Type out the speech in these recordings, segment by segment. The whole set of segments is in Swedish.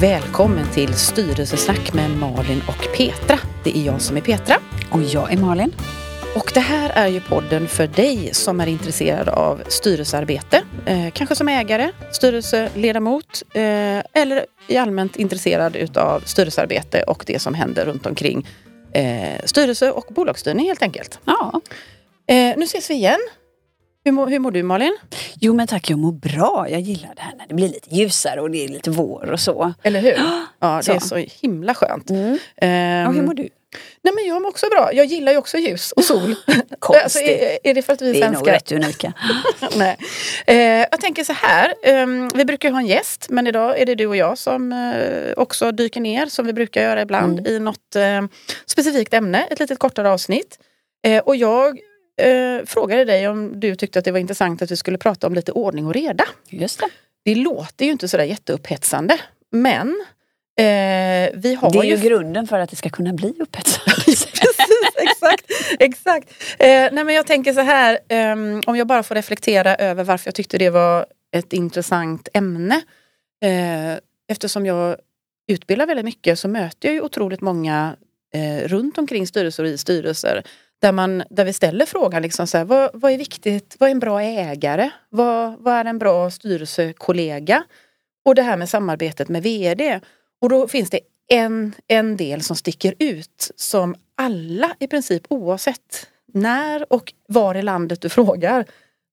välkommen till Styrelsesnack med Malin och Petra. Det är jag som är Petra. Och jag är Malin. Och det här är ju podden för dig som är intresserad av styrelsearbete. Eh, kanske som ägare, styrelseledamot eh, eller i allmänt intresserad utav styrelsearbete och det som händer runt omkring eh, styrelse och bolagsstyrning helt enkelt. Ja. Eh, nu ses vi igen. Hur, mår, hur mår du Malin? Jo men tack, jag mår bra. Jag gillar det här när det blir lite ljusare och det är lite vår och så. Eller hur? Ja, det Så. är så himla skönt. Mm. Ehm, Och hur mår du? Nej men jag mår också bra. Jag gillar ju också ljus och sol. Konstigt. alltså, är, är det för att vi är Vi är nog svenskar? rätt unika. Nej. Eh, jag tänker så här. ehm, vi brukar ha en gäst men idag är det du och jag som eh, också dyker ner som vi brukar göra ibland Mm. i något eh, specifikt ämne. Ett litet kortare avsnitt. Eh, och jag eh, frågade dig om du tyckte att det var intressant att vi skulle prata om lite ordning och reda. Just det. Det låter ju inte sådär jätteupphetsande men eh, vi har Det är ju ju grunden för att det ska kunna bli upphetsande. Precis, exakt. exakt. Eh, nej men jag tänker så här, ehm, om jag bara får reflektera över varför jag tyckte det var ett intressant ämne. Eh, eftersom jag utbildar väldigt mycket så möter jag ju otroligt många eh, runt omkring styrelser och i styrelser där, man, där vi ställer frågan liksom så här, vad, vad är viktigt, vad är en bra ägare? Vad, vad är en bra styrelsekollega? Och det här med samarbetet med VD. Och då finns det en, en del som sticker ut som alla i princip oavsett när och var i landet du frågar,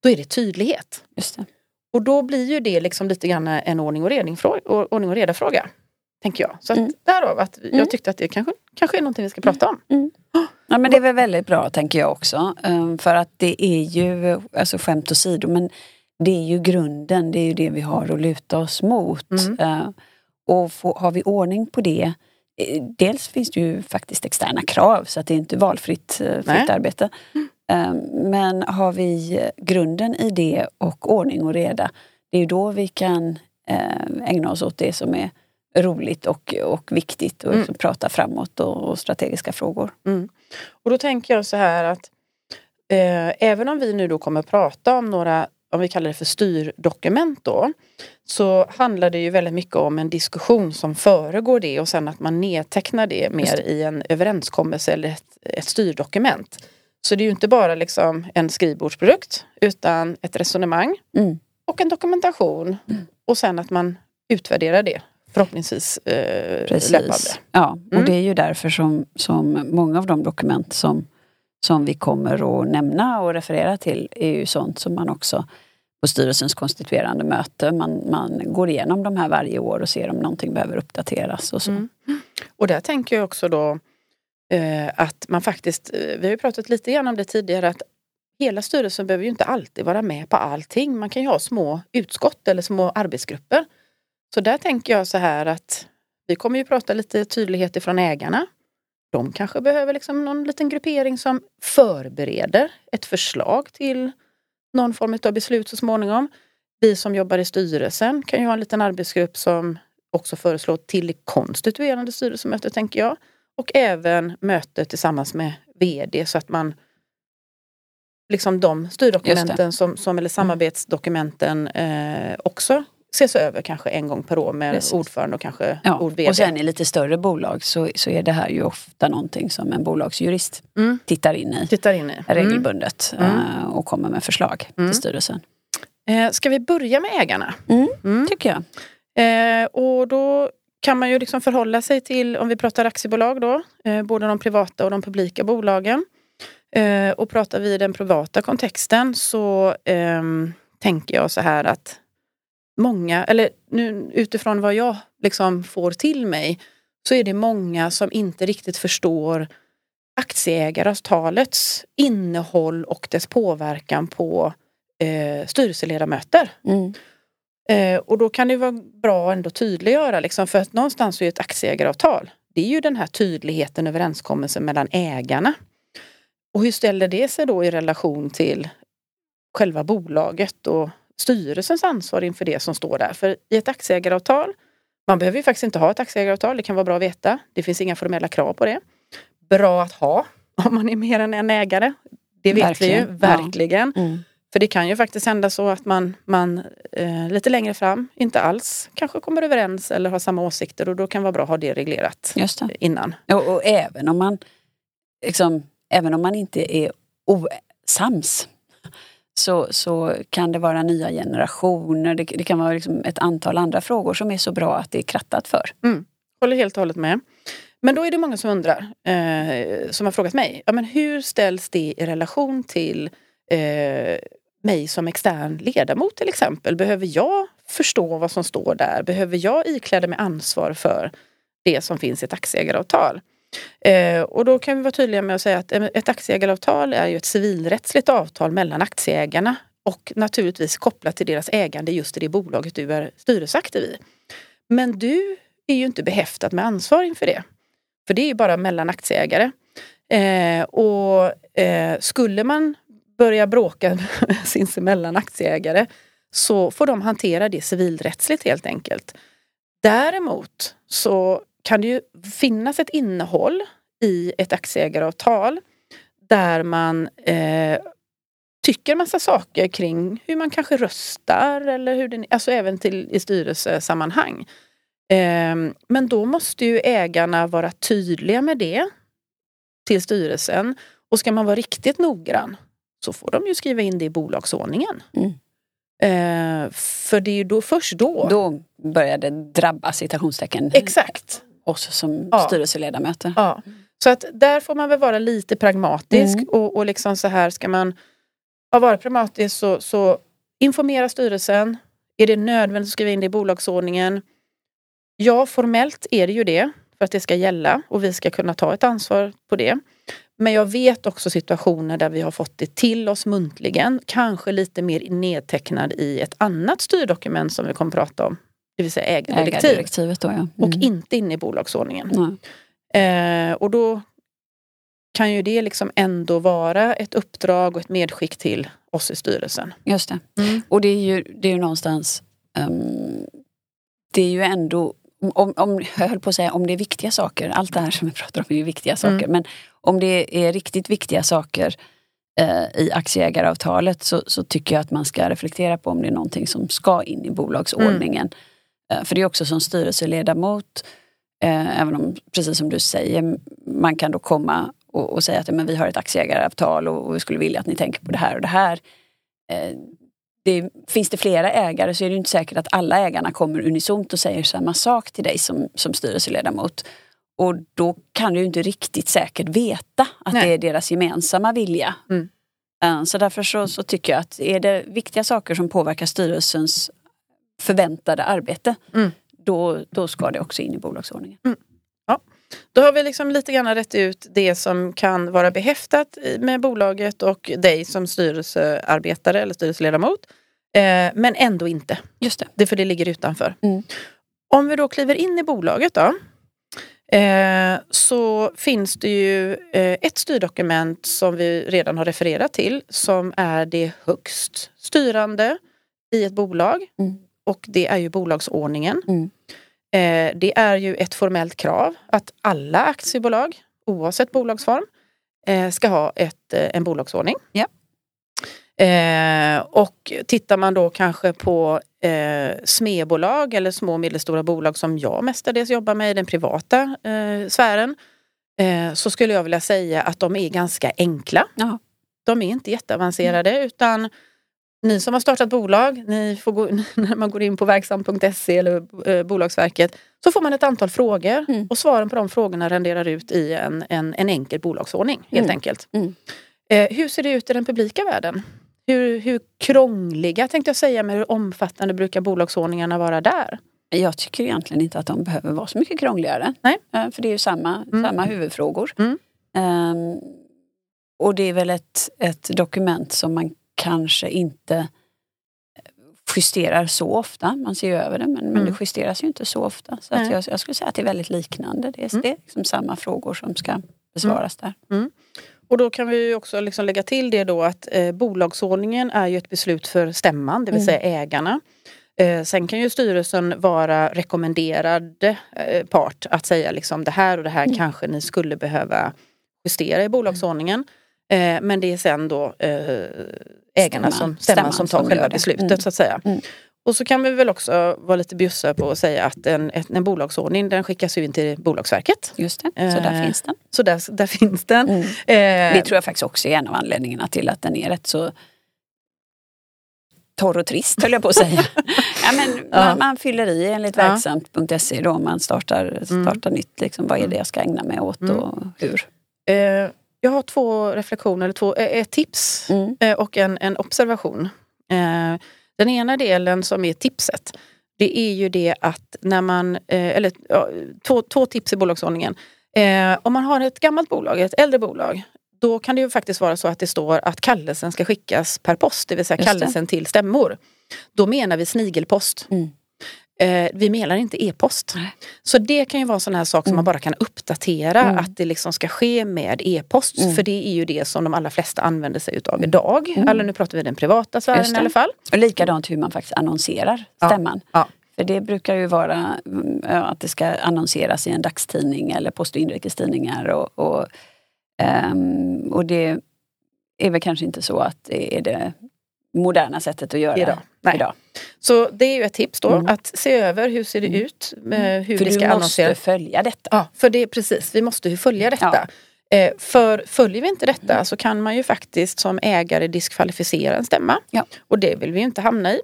då är det tydlighet. Just det. Och då blir ju det liksom lite grann en ordning och, redning, ordning och reda fråga. Tänker jag. Så att Mm. därav att Mm. jag tyckte att det kanske, kanske är någonting vi ska prata om. Ja men det är väl väldigt bra tänker jag också. Ehm, För att det är ju, alltså skämt åsido, men det är ju grunden, det är ju det vi har att luta oss mot. Mm. Eh, Och få, har vi ordning på det, eh, dels finns det ju faktiskt externa krav så att det är inte valfritt eh, fritt Nej. arbete. Eh, Men har vi grunden i det och ordning och reda, det är ju då vi kan ägna oss åt det som är roligt och, och viktigt och Mm. liksom prata framåt och, och strategiska frågor. Och då tänker jag så här att eh, även om vi nu då kommer prata om några, om vi kallar det för styrdokument då, så handlar det ju väldigt mycket om en diskussion som föregår det och sen att man nedtecknar det mer i en överenskommelse eller ett, ett styrdokument. Så det är ju inte bara liksom en skrivbordsprodukt utan ett resonemang Mm. och en dokumentation och sen att man utvärderar det förhoppningsvis eh, löpande. Precis. Ja, och Mm. det är ju därför som, som många av de dokument som, som vi kommer att nämna och referera till är ju sånt som man också på styrelsens konstituerande möte, man, man går igenom de här varje år och ser om någonting behöver uppdateras och så. Mm. Och där tänker jag också då eh, att man faktiskt, eh, vi har ju pratat lite grann om det tidigare, att hela styrelsen behöver ju inte alltid vara med på allting. Man kan ju ha små utskott eller små arbetsgrupper. Så där tänker jag så här att vi kommer ju prata lite tydlighet ifrån ägarna. De kanske behöver liksom någon liten gruppering som förbereder ett förslag till någon form av beslut så småningom. Vi som jobbar i styrelsen kan ju ha en liten arbetsgrupp som också föreslår till konstituerande styrelsemötet tänker jag. Och även möte tillsammans med VD så att man liksom de styrdokumenten som, som, eller samarbetsdokumenten eh, också ses över kanske en gång per år med Precis. ordförande och kanske Ja, ord och sen i lite större bolag så, så är det här ju ofta någonting som en bolagsjurist Mm. tittar in i Tittar in i. Mm. regelbundet Mm. eh, och kommer med förslag Mm. till styrelsen. Eh, ska vi börja med ägarna? Mm, Mm. Tycker jag. Eh, och då kan man ju liksom förhålla sig till, om vi pratar aktiebolag då, eh, både de privata och de publika bolagen. Eh, och pratar vi i den privata kontexten så ehm, tänker jag så här att många, eller nu, utifrån vad jag liksom får till mig, så är det många som inte riktigt förstår aktieägaravtalets innehåll och dess påverkan på eh, styrelseledamöter. Mm. Eh, och då kan det vara bra ändå tydliggöra, liksom, för att någonstans är ett aktieägaravtal, det är ju den här tydligheten, överenskommelsen mellan ägarna. Och hur ställer det sig då i relation till själva bolaget och styrelsens ansvar inför det som står där? För i ett aktieägaravtal, man behöver ju faktiskt inte ha ett aktieägaravtal, det kan vara bra att veta. Det finns inga formella krav på det. Bra att ha om man är mer än en ägare. Det vet vi ju, Verkligen, ja. verkligen. Mm. För det kan ju faktiskt hända så att man, man eh, lite längre fram inte alls kanske kommer överens eller har samma åsikter och då kan det vara bra att ha det reglerat det. innan. Och, och även om man liksom, även om man inte är osams så, så kan det vara nya generationer. Det, det kan vara liksom ett antal andra frågor som är så bra att det är krattat för. Mm. Håller helt och hållet med. Men då är det många som undrar, eh, som har frågat mig, ja, men hur ställs det i relation till eh, mig som extern ledamot till exempel? Behöver jag förstå vad som står där? Behöver jag ikläda mig ansvar för det som finns i ett aktieägaravtal? Eh, och då kan vi vara tydliga med att säga att ett aktieägaravtal är ju ett civilrättsligt avtal mellan aktieägarna och naturligtvis kopplat till deras ägande just i det bolaget du är styrelseaktiv i. Men du är ju inte behäftad med ansvar inför det. För det är ju bara mellan aktieägare. Eh, och eh, skulle man börja bråka sinsemellan aktieägare så får de hantera det civilrättsligt helt enkelt. Däremot så kan det ju finnas ett innehåll i ett aktieägaravtal där man eh, tycker massa saker kring hur man kanske röstar eller hur det, alltså även till i styrelsesammanhang. Eh, men då måste ju ägarna vara tydliga med det till styrelsen och ska man vara riktigt noggrann så får de ju skriva in det i bolagsordningen. Mm. Eh, för det är ju då, först då. Då börjar det drabba citationstecken Exakt. Oss som Ja. styrelseledamöter. Ja. Så att där får man väl vara lite pragmatisk Mm. och, och liksom så här ska man ja, vara pragmatisk så, så informera styrelsen. Är det nödvändigt att skriva in det i bolagsordningen? Ja, formellt är det ju det för att det ska gälla och vi ska kunna ta ett ansvar på det. Men jag vet också situationer där vi har fått det till oss muntligen, kanske lite mer nedtecknad i ett annat styrdokument som vi kommer prata om, det vill säga ägardirektiv. Ägardirektivet då ja. Mm. Och inte inne i bolagsordningen. Eh, och då kan ju det liksom ändå vara ett uppdrag och ett medskick till oss i styrelsen. Just det. Och det är ju, det är ju någonstans ehm, Det är ju ändå om, om, jag höll på att säga om det är viktiga saker, allt det här som vi pratar om är ju viktiga saker, Mm. men om det är riktigt viktiga saker eh, i aktieägaravtalet så, så tycker jag att man ska reflektera på om det är någonting som ska in i bolagsordningen. Eh, för det är också som styrelseledamot, eh, även om precis som du säger, man kan då komma och, och säga att men vi har ett aktieägaravtal och, och vi skulle vilja att ni tänker på det här och det här. Eh, det, finns det flera ägare så är det inte säkert att alla ägarna kommer unisont och säger samma sak till dig som, som styrelseledamot. Och då kan du inte riktigt säkert veta att Nej. det är deras gemensamma vilja. Mm. Eh, Så därför så, så tycker jag att är det viktiga saker som påverkar styrelsens förväntade arbete, Mm. då, då ska det också in i bolagsordningen. Då har vi liksom lite grann rätt ut det som kan vara behäftat med bolaget och dig som styrelsearbetare eller styrelseledamot. Eh, men ändå inte. Just det. Det för det ligger utanför. Mm. Om vi då kliver in i bolaget då. Eh, så finns det ju eh, ett styrdokument som vi redan har refererat till som är det högst styrande i ett bolag. Mm. Och det är ju bolagsordningen. Mm. Eh, det är ju ett formellt krav att alla aktiebolag, oavsett bolagsform, eh, ska ha ett, eh, en bolagsordning. Ja. Eh, och tittar man då kanske på eh, smedbolag eller små och medelstora bolag som jag mestadels jobbar med i den privata eh, sfären. Eh, så skulle jag vilja säga att de är ganska enkla. Ja. De är inte jätteavancerade utan ni som har startat bolag, ni får gå, när man går in på verksam.se eller eh, Bolagsverket så får man ett antal frågor Mm. och svaren på de frågorna renderar ut i en, en, en enkel bolagsordning helt Mm. enkelt. Mm. Eh, hur ser det ut i den publika världen? Hur, hur krångliga tänkte jag säga, men hur omfattande brukar bolagsordningarna vara där? Jag tycker egentligen inte att de behöver vara så mycket krångligare. Nej. Eh, För det är ju samma, Mm. samma huvudfrågor. Mm. Ehm, och det är väl ett, ett dokument som man kanske inte justerar så ofta. Man ser ju över det men, men Mm. det justeras ju inte så ofta. Så jag, jag skulle säga att det är väldigt liknande. Det är, Mm. det är liksom samma frågor som ska besvaras där. Och då kan vi också liksom lägga till det då att eh, bolagsordningen är ju ett beslut för stämman, det vill Mm. säga ägarna. Eh, sen kan ju styrelsen vara rekommenderad eh, part att säga liksom det här och det här Mm. kanske ni skulle behöva justera i bolagsordningen. Eh, men det är sen då eh, ägarna Stämman. som, stämman som tar som själva beslutet Mm. så att säga. Mm. Och så kan vi väl också vara lite bjussiga på att säga att en, ett- en bolagsordning den skickas ju in till Bolagsverket. Just det, så där Eh, finns den. Så där, där finns den. Mm. Eh, Det tror jag faktiskt också är en av anledningarna till att den är rätt så torr och trist höll jag på att säga. ja, men Ja. man, man fyller i enligt Ja. verksamt.se då man startar, startar nytt. Liksom, vad är det jag ska ägna mig åt Mm. och hur? eh, jag har två reflektioner, eller två, eh, ett tips Mm. eh, och en, en observation. Eh, den ena delen som är tipset, det är ju det att när man, eller ja, två, två tips i bolagsordningen. Om man har ett gammalt bolag, ett äldre bolag, då kan det ju faktiskt vara så att det står att kallelsen ska skickas per post, det vill säga Just det. kallelsen till stämmor. Då menar vi snigelpost. Mm. Eh, vi menar inte e-post. Så det kan ju vara sån här sak som Mm. man bara kan uppdatera, Mm. att det liksom ska ske med e-post. Mm. För det är ju det som de allra flesta använder sig utav idag. Mm. Eller nu pratar vi den privata sfären i alla fall. Och likadant hur man faktiskt annonserar Ja. stämman. Ja. För det brukar ju vara mm, ja, att det ska annonseras i en dagstidning eller Post och inrikestidningar. Och, och, ehm, och det är väl kanske inte så att det är det moderna sättet att göra Idag. Nej. idag. Så det är ju ett tips då, Mm. att se över hur ser det Mm. ut, med hur För vi du ska måste annonsera. följa detta. Ja, för det är precis, vi måste ju följa detta. Eh, för följer vi inte detta Mm. så kan man ju faktiskt som ägare diskvalificera en stämma. Ja. Och det vill vi ju inte hamna i.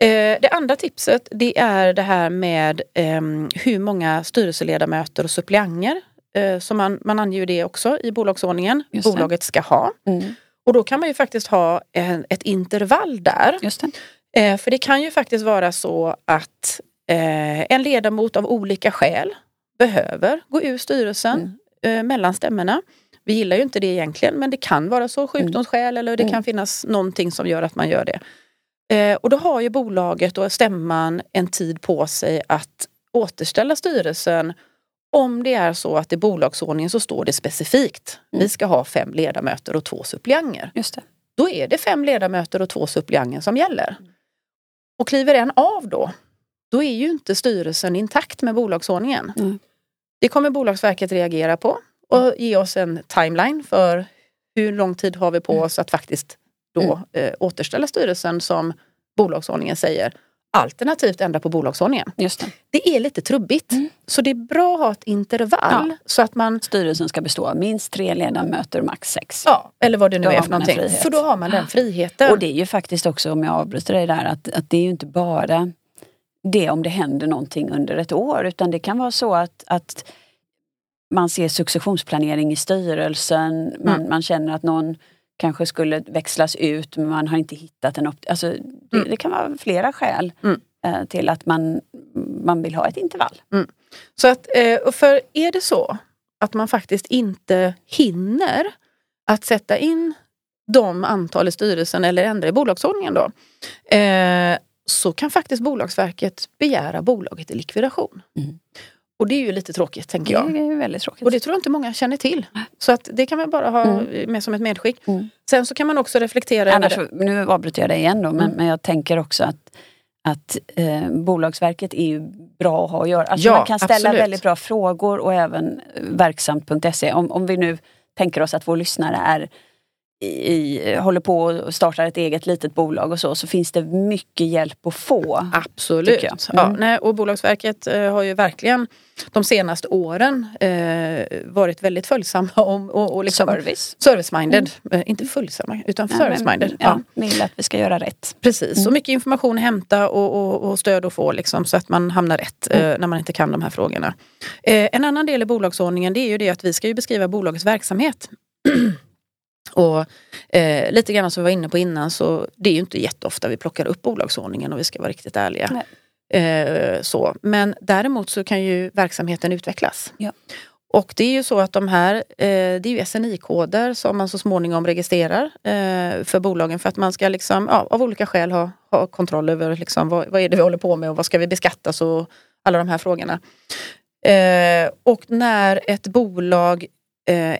Eh, det andra tipset det är det här med ehm, hur många styrelseledamöter och suppleanter eh, som man, man anger ju det också i bolagsordningen, Just det. bolaget ska ha. Mm. Och då kan man ju faktiskt ha en, ett intervall där. Just det. Eh, för det kan ju faktiskt vara så att eh, en ledamot av olika skäl behöver gå ur styrelsen Mm. eh, mellan stämmorna. Vi gillar ju inte det egentligen men det kan vara så, sjukdomsskäl eller det Mm. kan finnas någonting som gör att man gör det. Eh, och då har ju bolaget och stämman en tid på sig att återställa styrelsen om det är så att i bolagsordningen så står det specifikt, Mm. vi ska ha fem ledamöter och två suppleanter Just det. då är det fem ledamöter och två suppleanter som gäller. Och kliver en av då, då är ju inte styrelsen intakt med bolagsordningen. Mm. Det kommer Bolagsverket reagera på och ge oss en timeline för hur lång tid har vi på Mm. oss att faktiskt då eh, återställa styrelsen som bolagsordningen säger. Alternativt ändra på bolagsordningen. Just det. Det är lite trubbigt. Mm. Så det är bra att ha ett intervall så att man Styrelsen ska bestå av minst tre ledamöter, max sex. Ja, eller vad det nu Då är för någonting. För då har man den friheten. Och det är ju faktiskt också, om jag avbryter dig där, att, att det är ju inte bara det om det händer någonting under ett år utan det kan vara så att, att man ser successionsplanering i styrelsen, man, Mm. man känner att någon kanske skulle växlas ut men man har inte hittat en... Op- alltså, det, Mm. det kan vara flera skäl Mm. eh, till att man, man vill ha ett intervall. Så att, eh, och för är det så att man faktiskt inte hinner att sätta in de antal i styrelsen eller ändra i bolagsordningen då. Eh, så kan faktiskt Bolagsverket begära bolaget i likvidation. Och det är ju lite tråkigt tänker Det jag. är ju väldigt tråkigt. Och det tror jag inte många känner till. Så att det kan man bara ha Mm. med som ett medskick. Mm. Sen så kan man också reflektera Annars, över det. nu avbryter jag dig igen då, men, Mm. men jag tänker också att, att eh, Bolagsverket är ju bra att ha att göra. Alltså Ja, man kan ställa absolut. väldigt bra frågor och även eh, verksamt.se. Om, om vi nu tänker oss att vår lyssnare är i, håller på och startar ett eget litet bolag och så, så finns det mycket hjälp att få. Absolut. jag. Ja, Mm. nej, och Bolagsverket eh, har ju verkligen de senaste åren eh, varit väldigt följsamma om, och, och liksom, Service. service-minded. Eh, inte följsamma utan men, service-minded. Ja, Ja. vill att vi ska göra rätt. Precis, Mm. och mycket information att hämta och, och, och stöd att få liksom, så att man hamnar rätt Mm. eh, när man inte kan de här frågorna. Eh, en annan del i bolagsordningen det är ju det att vi ska ju beskriva bolagets verksamhet. och eh, lite grann som vi var inne på innan så det är ju inte jätteofta vi plockar upp bolagsordningen och vi ska vara riktigt ärliga. Eh, så. Men däremot så kan ju verksamheten utvecklas. Ja. Och det är ju så att de här, eh, det är ju SNI-koder som man så småningom registrerar eh, för bolagen för att man ska liksom, ja, av olika skäl ha, ha kontroll över liksom, vad, vad är det vi håller på med och vad ska vi beskattas och alla de här frågorna. Eh, och när ett bolag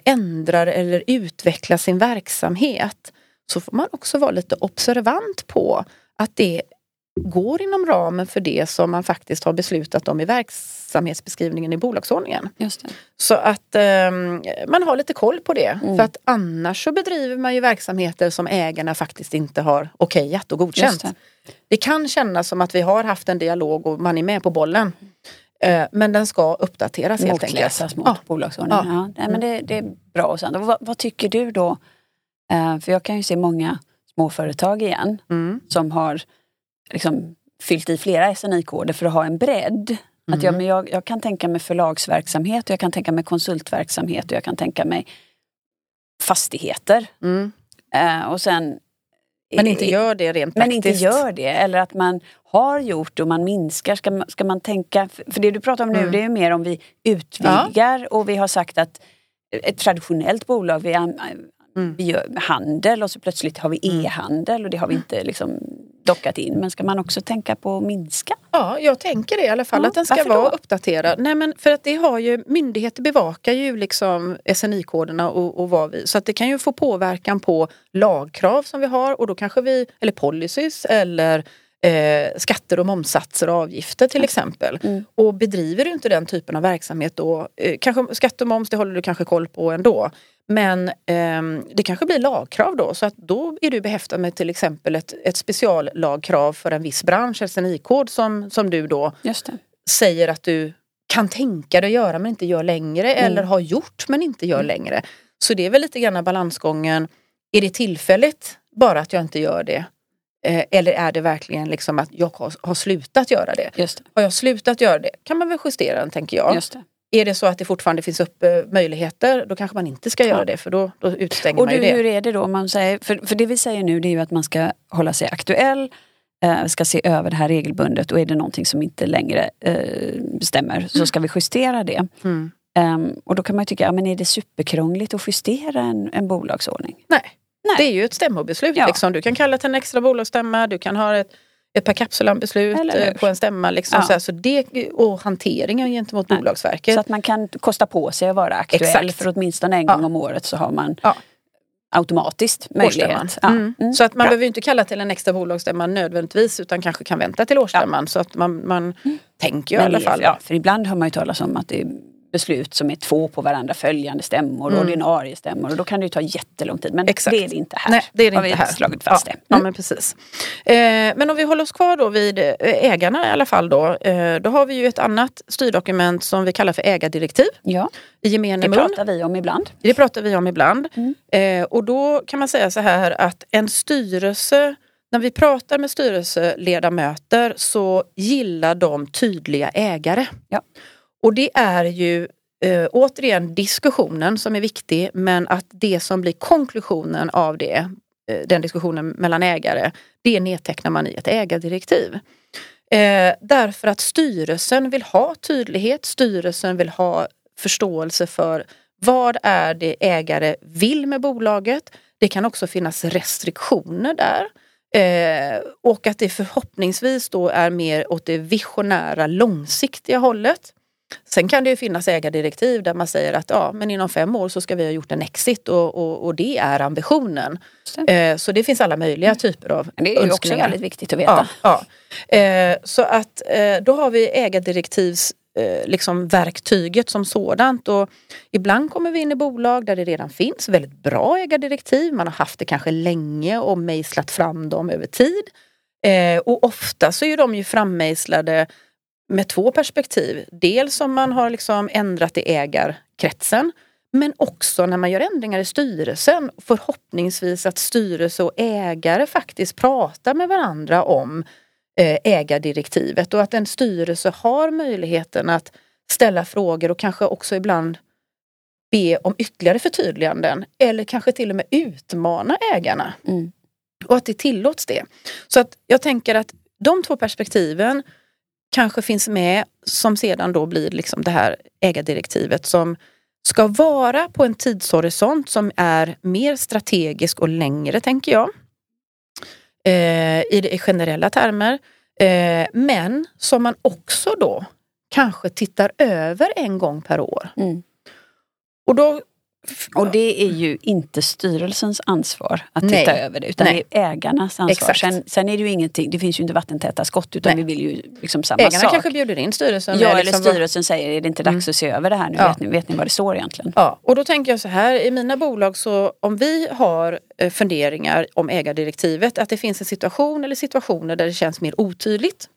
ändrar eller utvecklar sin verksamhet så får man också vara lite observant på att det går inom ramen för det som man faktiskt har beslutat om i verksamhetsbeskrivningen i bolagsordningen. Så att eh, man har lite koll på det. Mm. För att annars så bedriver man ju verksamheter som ägarna faktiskt inte har okejat och godkänt. Det. det. kan kännas som att vi har haft en dialog och man är med på bollen. Eh, men den ska uppdateras helt enkelt. Motläsas mot Ja. bolagsordningen. Ja. Ja. nej, men det, det är bra. Och sen, vad, vad tycker du då? Eh, för jag kan ju se många småföretag igen Mm. som har liksom, fyllt i flera SNI-koder för att ha en bredd. Att jag, Mm. men jag, jag kan tänka mig förlagsverksamhet, och jag kan tänka mig konsultverksamhet och jag kan tänka mig fastigheter. Mm. Eh, och sen, Men inte gör det rent men praktiskt. inte gör det. Eller att man har gjort och man minskar. Ska ska man tänka, för det du pratar om nu Mm. det är mer om vi utvidgar och vi har sagt att ett traditionellt bolag, vi, Mm. vi gör handel och så plötsligt har vi e-handel och det har vi inte liksom dockat in. Men ska man också tänka på att minska? Ja, jag tänker det i alla fall. Ja, att den ska vara då? uppdaterad. Nej, men för att det har ju, myndigheter bevakar ju liksom SNI-koderna och, och vad vi... Så att det kan ju få påverkan på lagkrav som vi har och då kanske vi, eller policies eller eh, skatter och momssatser och avgifter till exempel. Mm. Och bedriver du inte den typen av verksamhet då, eh, kanske skatt och moms det håller du kanske koll på ändå. Men ehm, det kanske blir lagkrav då så att då är du behäftad med till exempel ett, ett speciallagkrav för en viss bransch, SNI-kod som, som du då säger att du kan tänka dig att göra men inte gör längre Mm. eller har gjort men inte gör längre. Så det är väl lite grann balansgången. Är det tillfälligt bara att jag inte gör det? Eh, eller är det verkligen liksom att jag har, har slutat göra det? Det. Har jag slutat göra det kan man väl justera den tänker jag. Är det så att det fortfarande finns upp eh, möjligheter då kanske man inte ska göra det för då, då utestänger man ju det. hur är det då man säger, för, för det vi säger nu det är ju att man ska hålla sig aktuell, eh, ska se över det här regelbundet och är det någonting som inte längre eh, stämmer så ska vi justera det. Mm. Ehm, och då kan man ju tycka, ja, men är det superkrångligt att justera en, en bolagsordning? Nej. Nej. det är ju ett stämmobeslut. Ja. Liksom. Du kan kalla till en extra bolagsstämma, du kan ha ett, ett Eller hur? eh, på en stämma. Liksom, Ja. så här, så det, och hanteringen gentemot Nej. Bolagsverket. Så att man kan kosta på sig att vara aktuell Exakt. för åtminstone en Ja. gång om året så har man Ja. automatiskt möjlighet. Ja. Mm. Mm. Så att man Bra. behöver inte kalla till en extra bolagsstämma nödvändigtvis utan kanske kan vänta till årsstämman så att man, man tänker ju i alla fall. Ja, för ibland hör man ju talas om att det är beslut som är två på varandra följande stämmor, Mm. ordinarie stämmor och då kan det ju ta jättelång tid. Men Exakt. det är det inte här. Nej, det är det har inte vi här. slagit fast ja, det. Ja, Mm. men precis. Eh, men om vi håller oss kvar då vid eh, ägarna i alla fall då. Eh, då har vi ju ett annat styrdokument som vi kallar för ägardirektiv ja, i gemene det mun. pratar vi om ibland. Det pratar vi om ibland. Mm. Eh, och då kan man säga så här att en styrelse, när vi pratar med styrelseledamöter så gillar de tydliga ägare. Ja. Och det är ju eh, återigen diskussionen som är viktig men att det som blir konklusionen av det, eh, den diskussionen mellan ägare, det nedtecknar man i ett ägardirektiv. Eh, därför att styrelsen vill ha tydlighet, styrelsen vill ha förståelse för vad är det ägare vill med bolaget. Det kan också finnas restriktioner där. Eh, och att det förhoppningsvis då är mer åt det visionära långsiktiga hållet. Sen kan det ju finnas ägardirektiv där man säger att ja, men inom fem år så ska vi ha gjort en exit och, och, och det är ambitionen. Eh, så det finns alla möjliga typer av Men det är ju också väldigt viktigt att veta. Ja, ja. Eh, så att eh, då har vi ägardirektivs eh, liksom verktyget som sådant och ibland kommer vi in i bolag där det redan finns väldigt bra ägardirektiv. Man har haft det kanske länge och mejslat fram dem över tid. Och ofta så är de ju frammejslade med två perspektiv. Dels om man har liksom ändrat i ägarkretsen men också när man gör ändringar i styrelsen. Förhoppningsvis att styrelse och ägare faktiskt pratar med varandra om eh, ägardirektivet och att en styrelse har möjligheten att ställa frågor och kanske också ibland be om ytterligare förtydliganden eller kanske till och med utmana ägarna. Mm. Och att det tillåts det. Så att jag tänker att de två perspektiven kanske finns med som sedan då blir liksom det här ägardirektivet som ska vara på en tidshorisont som är mer strategisk och längre tänker jag. Eh, I, I generella termer. Eh, men som man också då kanske tittar över en gång per år. Mm. Och då Och det är ju inte styrelsens ansvar att Nej. titta över det utan Nej. det är ägarnas ansvar. Sen, sen är det ju ingenting, det finns ju inte vattentäta skott utan Nej. vi vill ju liksom samma Ägarna sak. kanske bjuder in styrelsen. Ja eller liksom styrelsen säger, är det inte dags att se över det här nu? Ja. Vet, ni, vet ni vad det står egentligen? Ja, och då tänker jag så här, i mina bolag så om vi har eh, funderingar om ägardirektivet, att det finns en situation eller situationer där det känns mer otydligt.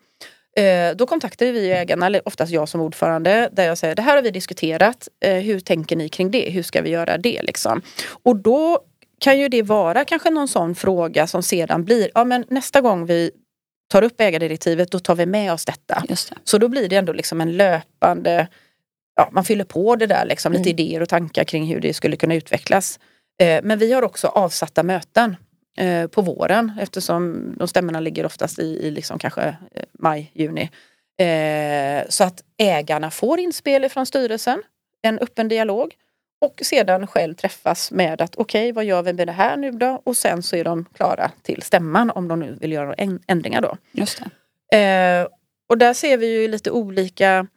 Eh, Då kontaktar vi ägarna, eller oftast jag som ordförande, där jag säger det här har vi diskuterat. eh, Hur tänker ni kring det? Hur ska vi göra det? Liksom? Och då kan ju det vara kanske någon sån fråga som sedan blir, ja men nästa gång vi tar upp ägardirektivet då tar vi med oss detta. Det. Så då blir det ändå liksom en löpande, ja, man fyller på det där liksom, lite Mm. idéer och tankar kring hur det skulle kunna utvecklas. Eh, men vi har också avsatta möten eh, på våren eftersom de stämmorna ligger oftast i, i liksom kanske eh, maj, juni. Eh, så att ägarna får inspel från styrelsen, en öppen dialog och sedan själv träffas med att okej, vad gör vi med det här nu då? Och sen så är de klara till stämman om de nu vill göra några ändringar då. Just. Eh, och där ser vi ju lite olika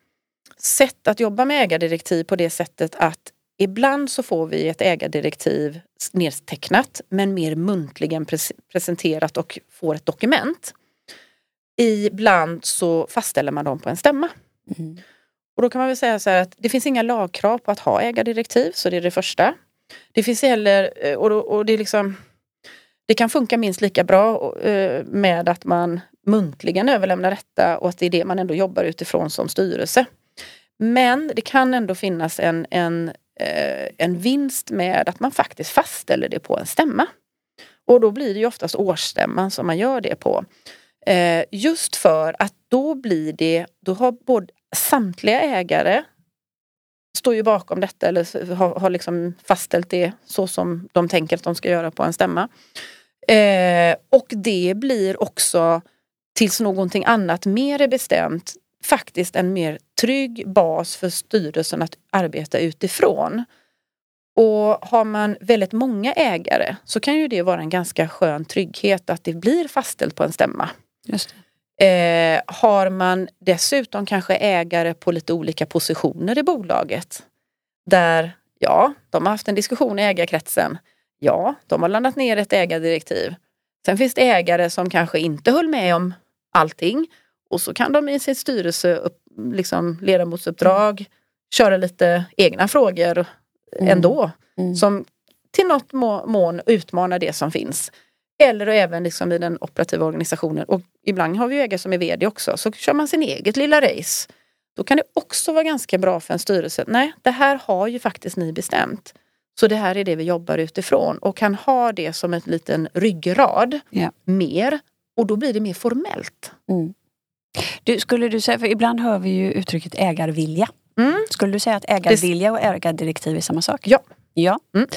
sätt att jobba med ägardirektiv på det sättet att ibland så får vi ett ägardirektiv nedtecknat men mer muntligen pres- presenterat och får ett dokument. Ibland så fastställer man dem på en stämma. Mm. Och då kan man väl säga så här att det finns inga lagkrav på att ha ägardirektiv, så det är det första. Det finns heller, eh, och, då, och det är liksom det kan funka minst lika bra eh, med att man muntligen överlämnar detta och att det är det man ändå jobbar utifrån som styrelse. Men det kan ändå finnas en, en, Eh, en vinst med att man faktiskt fastställer det på en stämma. Och då blir det ju oftast årsstämman som man gör det på. Eh, just för att då blir det, då har både samtliga ägare står ju bakom detta eller har, har liksom fastställt det så som de tänker att de ska göra på en stämma. Eh, och det blir också tills någonting annat mer är bestämt faktiskt en mer trygg bas för styrelsen att arbeta utifrån. Och har man väldigt många ägare så kan ju det vara en ganska skön trygghet att det blir fastställt på en stämma. Eh, har man dessutom kanske ägare på lite olika positioner i bolaget. Där, ja, de har haft en diskussion i ägarkretsen. Ja, de har landat ner ett ägardirektiv. Sen finns det ägare som kanske inte höll med om allting. Och så kan de i sin styrelse, upp, liksom ledamotsuppdrag, köra lite egna frågor Mm. ändå. Mm. Som till något må- mån utmanar det som finns. Eller även liksom i den operativa organisationen. Och ibland har vi ägare som är vd också. Så kör man sin eget lilla race. Då kan det också vara ganska bra för en styrelse. Nej, det här har ju faktiskt ni bestämt. Så det här är det vi jobbar utifrån. Och kan ha det som en liten ryggrad Ja. mer. Och då blir det mer formellt. Mm. Du, skulle du säga, för ibland hör vi ju uttrycket ägarvilja. Mm. Skulle du säga att ägarvilja och ägardirektiv är samma sak? Ja. Ja. Mm.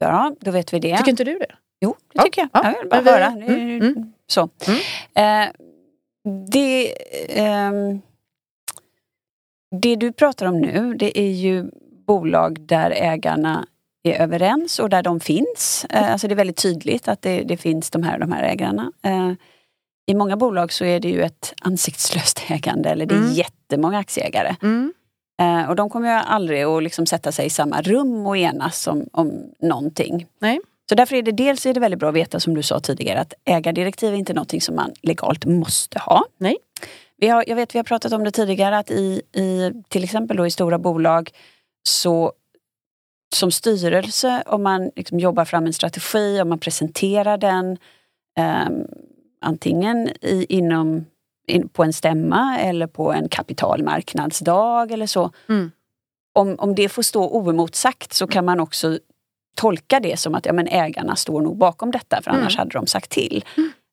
Bra, då vet vi det. Tycker inte du det? Jo, det Ja, tycker jag. ja. Jag vill bara höra. Mm, mm. Så. Eh, det, ehm, det du pratar om nu, det är ju bolag där ägarna är överens och där de finns. Eh, alltså det är väldigt tydligt att det, det finns de här de här ägarna. Eh, I många bolag så är det ju ett ansiktslöst ägande eller det är Mm. jättemånga aktieägare. Mm. Eh, och de kommer ju aldrig att liksom sätta sig i samma rum och enas om, om någonting. Nej. Så därför är det dels är det väldigt bra att veta som du sa tidigare att ägardirektiv är inte någonting som man legalt måste ha. Nej. Vi har, jag vet vi har pratat om det tidigare att i, i till exempel då i stora bolag så som styrelse om man liksom jobbar fram en strategi, om man presenterar den ehm, antingen i, inom, in, på en stämma eller på en kapitalmarknadsdag eller så. Mm. Om, om det får stå oemotsagt så kan man också tolka det som att ja, men ägarna står nog bakom detta för annars Mm. hade de sagt till.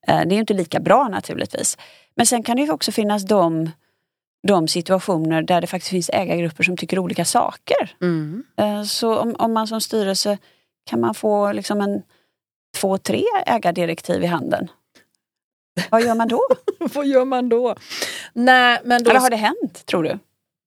Eh, Det är inte lika bra naturligtvis. Men sen kan det ju också finnas de, de situationer där det faktiskt finns ägargrupper som tycker olika saker. Mm. Eh, Så om, om man som styrelse kan man få liksom en två, tre ägardirektiv i handen. Vad gör man då? Vad gör man då? Nej, men då Eller har det hänt, tror du?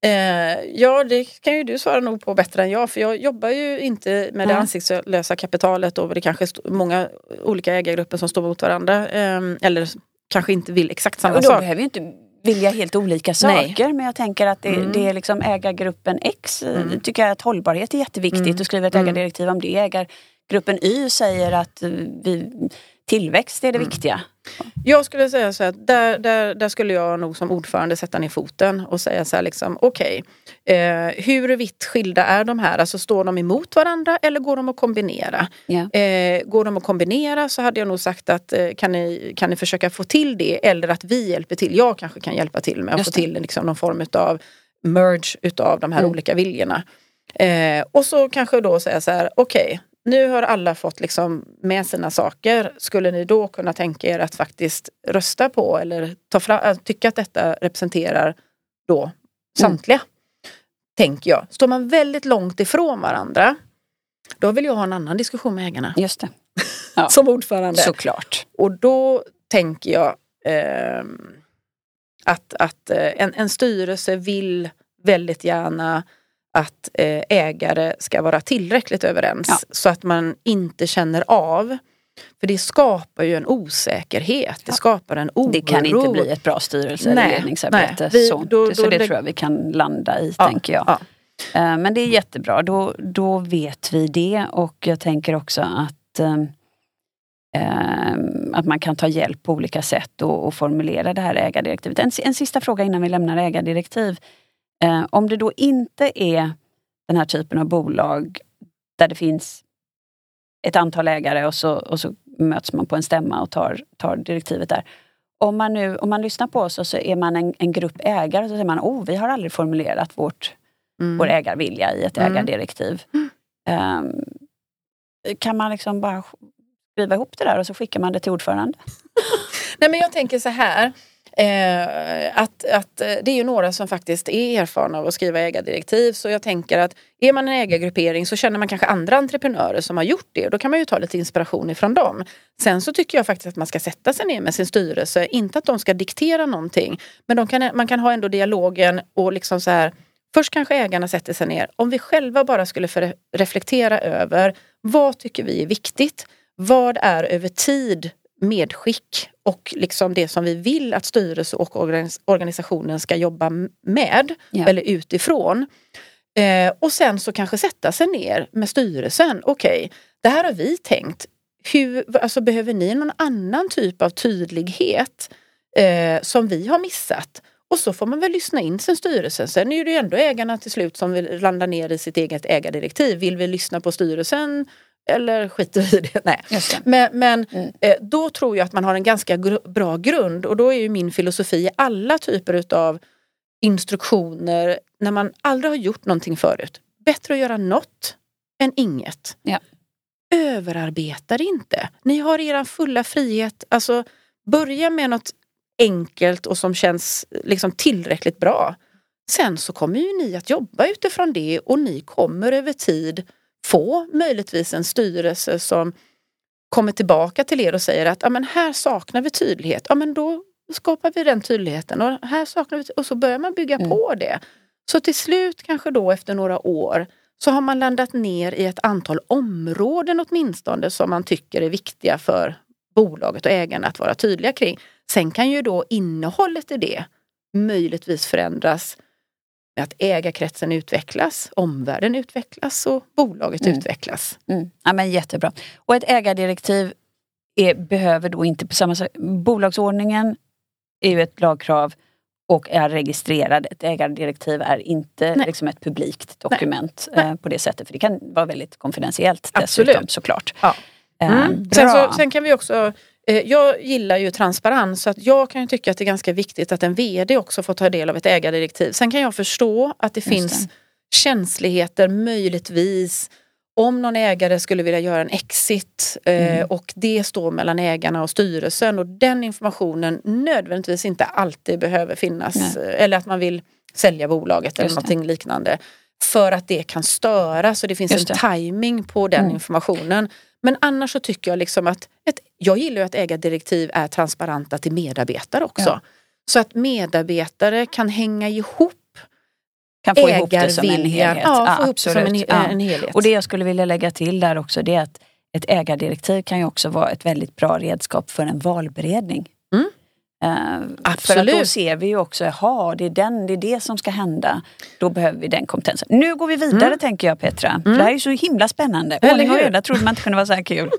Eh, ja, det kan ju du svara nog på bättre än jag. För jag jobbar ju inte med det Nej. ansiktslösa kapitalet och det kanske är många olika ägargrupper som står mot varandra. Eh, eller kanske inte vill exakt samma då sak. behöver ju inte vilja helt olika saker Nej. men jag tänker att det, mm. det är liksom ägargruppen X mm. tycker jag att hållbarhet är jätteviktigt mm. och skriver ett mm. ägardirektiv om det. Ägargruppen Y säger att vi, tillväxt är det mm. viktiga. Jag skulle säga så att där, där, där skulle jag nog som ordförande sätta ner foten och säga så här liksom okej, okay, eh, hur vitt skilda är de här? Alltså står de emot varandra eller går de att kombinera? Yeah. Eh, går de att kombinera så hade jag nog sagt att eh, kan, ni, kan ni försöka få till det eller att vi hjälper till. Jag kanske kan hjälpa till med att få till liksom, någon form av merge utav de här mm. olika viljorna. Eh, och så kanske då säga så här, okej, okay, nu har alla fått liksom med sina saker. Skulle ni då kunna tänka er att faktiskt rösta på eller ta fram, äh, tycka att detta representerar då samtliga? Mm. Tänker jag. Står man väldigt långt ifrån varandra, då vill jag ha en annan diskussion med ägarna. Just det. Ja. Som ordförande. Såklart. Och då tänker jag eh, att, att eh, en, en styrelse vill väldigt gärna att eh, ägare ska vara tillräckligt överens ja. så att man inte känner av. För det skapar ju en osäkerhet, det skapar en oro. Det kan inte bli ett bra styrelse eller ledningsarbete. Vi, så, då, så det tror jag vi kan landa i, ja, tänker jag. Ja. Eh, men det är jättebra, då, då vet vi det och jag tänker också att eh, att man kan ta hjälp på olika sätt och, och formulera det här ägardirektivet. En, en sista fråga innan vi lämnar ägardirektiv. Eh, om det då inte är den här typen av bolag där det finns ett antal ägare och så, och så möts man på en stämma och tar, tar direktivet där. Om man, nu, om man lyssnar på oss och så är man en, en grupp ägare så säger man oh, vi har aldrig formulerat vårt, mm. vår ägarvilja i ett mm. ägardirektiv. Um, kan man liksom bara skriva ihop det där och så skickar man det till ordförande? Nej men jag tänker så här. Eh, att, att eh, det är ju några som faktiskt är erfarna av att skriva ägardirektiv så jag tänker att är man en ägargruppering så känner man kanske andra entreprenörer som har gjort det och då kan man ju ta lite inspiration ifrån dem. Sen så tycker jag faktiskt att man ska sätta sig ner med sin styrelse, inte att de ska diktera någonting men de kan, man kan ha ändå dialogen och liksom så här Först kanske ägarna sätter sig ner. Om vi själva bara skulle reflektera över vad tycker vi är viktigt? Vad är över tid medskick och liksom det som vi vill att styrelse och organisationen ska jobba med ja. eller utifrån. Eh, och sen så kanske sätta sig ner med styrelsen. Okej, okay, det här har vi tänkt. Hur, alltså behöver ni någon annan typ av tydlighet eh, som vi har missat? Och så får man väl lyssna in sin styrelse. Sen är det ju ändå ägarna till slut som vill landa ner i sitt eget ägardirektiv. Vill vi lyssna på styrelsen eller skiter vi i det? Nej. det. Men, men mm. eh, då tror jag att man har en ganska gr bra grund och då är ju min filosofi i alla typer utav instruktioner när man aldrig har gjort någonting förut. Bättre att göra något än inget. Ja. Överarbeta det inte. Ni har er fulla frihet. Alltså börja med något enkelt och som känns liksom tillräckligt bra. Sen så kommer ju ni att jobba utifrån det och ni kommer över tid få möjligtvis en styrelse som kommer tillbaka till er och säger att ja, men här saknar vi tydlighet. Ja, men då skapar vi den tydligheten och här saknar vi och så börjar man bygga mm. på det. Så till slut kanske då efter några år så har man landat ner i ett antal områden åtminstone som man tycker är viktiga för bolaget och ägarna att vara tydliga kring. Sen kan ju då innehållet i det möjligtvis förändras att ägarkretsen utvecklas, omvärlden utvecklas och bolaget mm. utvecklas. Mm. Ja, men jättebra. Och ett ägardirektiv är, behöver då inte på samma sätt... Bolagsordningen är ju ett lagkrav och är registrerad. Ett ägardirektiv är inte liksom ett publikt dokument eh, på det sättet. För det kan vara väldigt konfidentiellt Absolut. dessutom såklart. Ja. Mm. sen, så, sen kan vi också jag gillar ju transparens så att jag kan tycka att det är ganska viktigt att en VD också får ta del av ett ägardirektiv. Sen kan jag förstå att det Just finns det. känsligheter möjligtvis om någon ägare skulle vilja göra en exit eh, mm. och det står mellan ägarna och styrelsen och den informationen nödvändigtvis inte alltid behöver finnas Nej. Eh, eller att man vill sälja bolaget Just eller någonting det. liknande. För att det kan störas och det finns Just en timing på den mm. informationen. Men annars så tycker jag liksom att ett, jag gillar ju att ägardirektiv är transparenta till medarbetare också. Ja. Så att medarbetare kan hänga ihop kan få ihop det som en helhet. Ja, få ihop som en, ja. en helhet. Och det jag skulle vilja lägga till där också det är att ett ägardirektiv kan ju också vara ett väldigt bra redskap för en valberedning. Mm. För att då ser vi ju också, jaha, det är, den, det är det som ska hända. Då behöver vi den kompetensen. Nu går vi vidare mm. tänker jag Petra. Mm. Det här är så himla spännande. Ordning och reda trodde man inte kunde vara så här kul.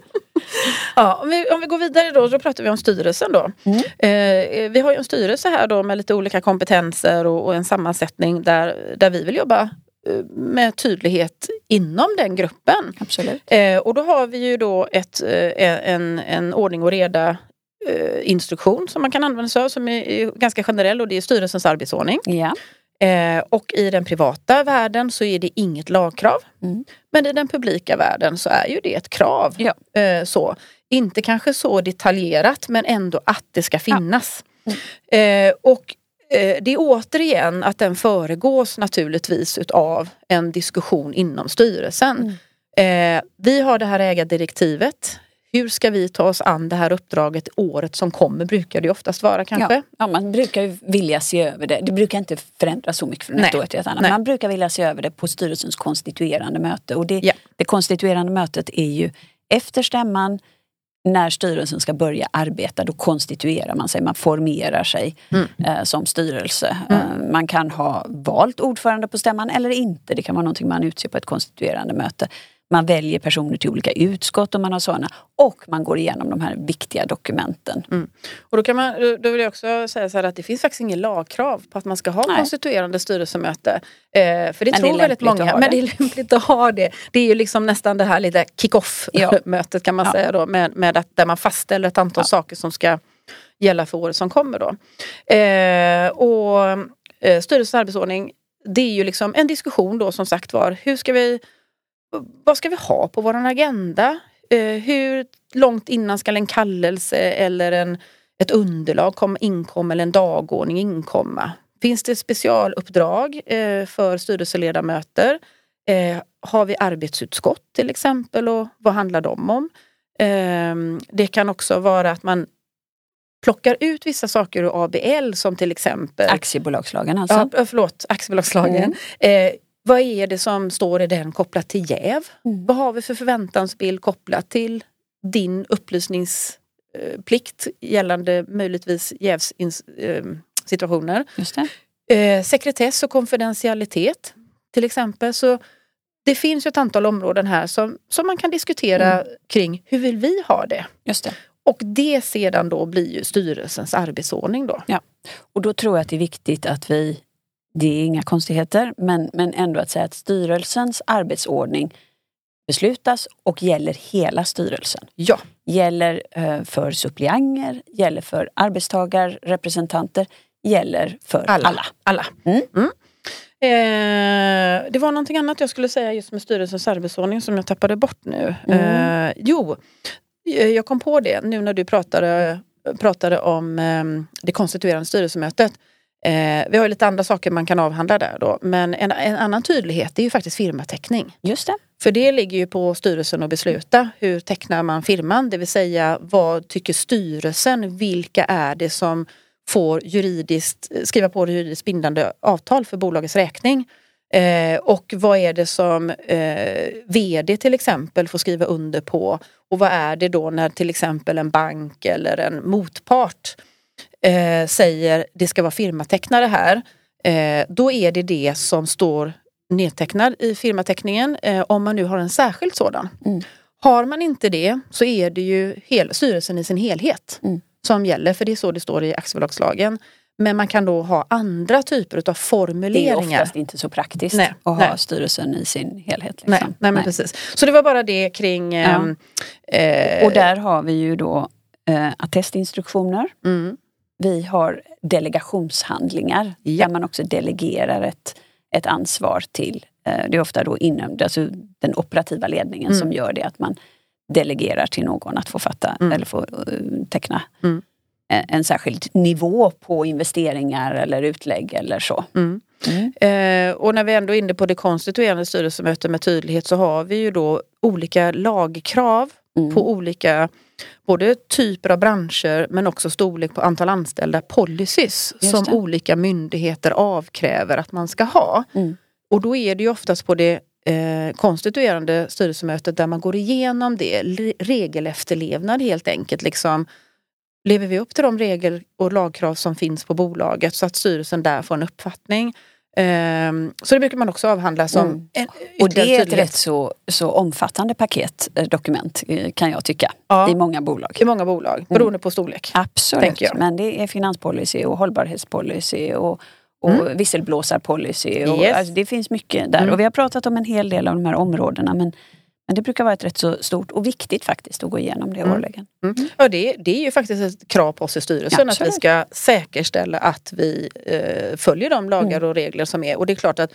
ja, om, vi, om vi går vidare då, då pratar vi om styrelsen då. Mm. Eh, vi har ju en styrelse här då med lite olika kompetenser och, och en sammansättning där, där vi vill jobba eh, med tydlighet inom den gruppen. Absolut. Eh, och då har vi ju då ett, eh, en, en ordning och reda eh, instruktion som man kan använda sig av som är, är ganska generell och det är styrelsens arbetsordning. Ja. Eh, och i den privata världen så är det inget lagkrav. Mm. Men i den publika världen så är ju det ett krav. Ja. Eh, så. Inte kanske så detaljerat men ändå att det ska finnas. Ja. Mm. Eh, och eh, det är återigen att den föregås naturligtvis utav en diskussion inom styrelsen. Mm. Eh, vi har det här ägardirektivet hur ska vi ta oss an det här uppdraget året som kommer brukar det oftast vara kanske. Ja, ja man brukar ju vilja se över det. Det brukar inte förändras så mycket från ett år till ett annat. Man brukar vilja se över det på styrelsens konstituerande möte och det, ja. det konstituerande mötet är ju efter stämman när styrelsen ska börja arbeta då konstituerar man sig, man formerar sig mm. eh, som styrelse. Mm. Eh, man kan ha valt ordförande på stämman eller inte. Det kan vara någonting man utser på ett konstituerande möte. Man väljer personer till olika utskott om man har sådana och man går igenom de här viktiga dokumenten. Mm. Och då, kan man, då vill jag också säga så att det finns faktiskt inget lagkrav på att man ska ha Nej. konstituerande styrelsemöte. Eh, för det men tror det väldigt många. Men det är lämpligt att ha det. Det är ju liksom nästan det här lite kick-off ja. kan man ja. säga då med, med att där man fastställer ett antal ja. saker som ska gälla för året som kommer då. Eh, och eh, styrelsens arbetsordning det är ju liksom en diskussion då som sagt var. Hur ska vi vad ska vi ha på vår agenda? Eh, hur långt innan ska en kallelse eller en, ett underlag komma, inkomma eller en dagordning inkomma? Finns det specialuppdrag eh, för styrelseledamöter? Eh, har vi arbetsutskott till exempel och vad handlar de om? det kan också vara att man plockar ut vissa saker ur ABL som till exempel Aktiebolagslagen alltså? Ja, förlåt, aktiebolagslagen. Mm. Vad är det som står i den kopplat till jäv? Mm. Vad har vi för förväntansbild kopplat till din upplysningsplikt gällande möjligtvis jävssituationer? Eh, sekretess och konfidentialitet till exempel. Så det finns ett antal områden här som, som man kan diskutera mm. kring hur vill vi ha det? Just det. Och det sedan då blir ju styrelsens arbetsordning då. Ja. Och då tror jag att det är viktigt att vi det är inga konstigheter, men, men ändå att säga att styrelsens arbetsordning beslutas och gäller hela styrelsen. Ja. Gäller eh, för suppleanter, gäller för arbetstagarrepresentanter, gäller för alla. Alla. alla. Mm. Mm. Eh, det var någonting annat jag skulle säga just med styrelsens arbetsordning som jag tappade bort nu. Mm. Eh, jo, eh, jag kom på det nu när du pratade, pratade om eh, det konstituerande styrelsemötet. Eh, vi har lite andra saker man kan avhandla där då. Men en, en, annan tydlighet är ju faktiskt firmateckning. Just det. För det ligger ju på styrelsen att besluta. Hur tecknar man firman? Det vill säga vad tycker styrelsen? Vilka är det som får juridiskt, skriva på juridiskt bindande avtal för bolagets räkning? Eh, och vad är det som eh, VD till exempel får skriva under på? Och vad är det då när till exempel en bank eller en motpart eh, säger det ska vara firmatecknare här, eh, då är det det som står nedtecknad i firmateckningen eh, om man nu har en särskild sådan. Mm. Har man inte det så är det ju hel, styrelsen i sin helhet mm. som gäller, för det är så det står i aktiebolagslagen. Men man kan då ha andra typer av formuleringar. Det är oftast inte så praktiskt nej, att nej. ha styrelsen i sin helhet. Liksom. Nej, nej, men precis. Så det var bara det kring... Ja. Ehm, eh, och där har vi ju då eh, attestinstruktioner. Mm. Vi har delegationshandlingar ja. där man också delegerar ett, ett ansvar till, eh, det är ofta då inom alltså den operativa ledningen mm. som gör det att man delegerar till någon att få fatta mm. eller få uh, teckna mm. en särskild nivå på investeringar eller utlägg eller så. Mm. Mm. Eh, och när vi ändå är inne på det konstituerande styrelsemötet med tydlighet så har vi ju då olika lagkrav mm. på olika både typer av branscher men också storlek på antal anställda policies som olika myndigheter avkräver att man ska ha. Mm. Och då är det ju oftast på det eh, konstituerande styrelsemötet där man går igenom det, regelefterlevnad helt enkelt. Liksom, lever vi upp till de regler och lagkrav som finns på bolaget så att styrelsen där får en uppfattning. Ehm, så det brukar man också avhandla som Mm. en Och det är ett rätt så, så omfattande paket eh, dokument eh, kan jag tycka. Ja. I många bolag. i många bolag beroende på storlek. Absolut, men det är finanspolicy och hållbarhetspolicy och, och visselblåsarpolicy. Och, Yes. alltså, det finns mycket där. Mm. Och vi har pratat om en hel del av de här områdena men, men det brukar vara ett rätt så stort och viktigt faktiskt att gå igenom det Mm. årligen. Mm. Ja, det, det är ju faktiskt ett krav på oss i styrelsen att vi ska säkerställa att vi eh, följer de lagar Mm. och regler som är. Och det är klart att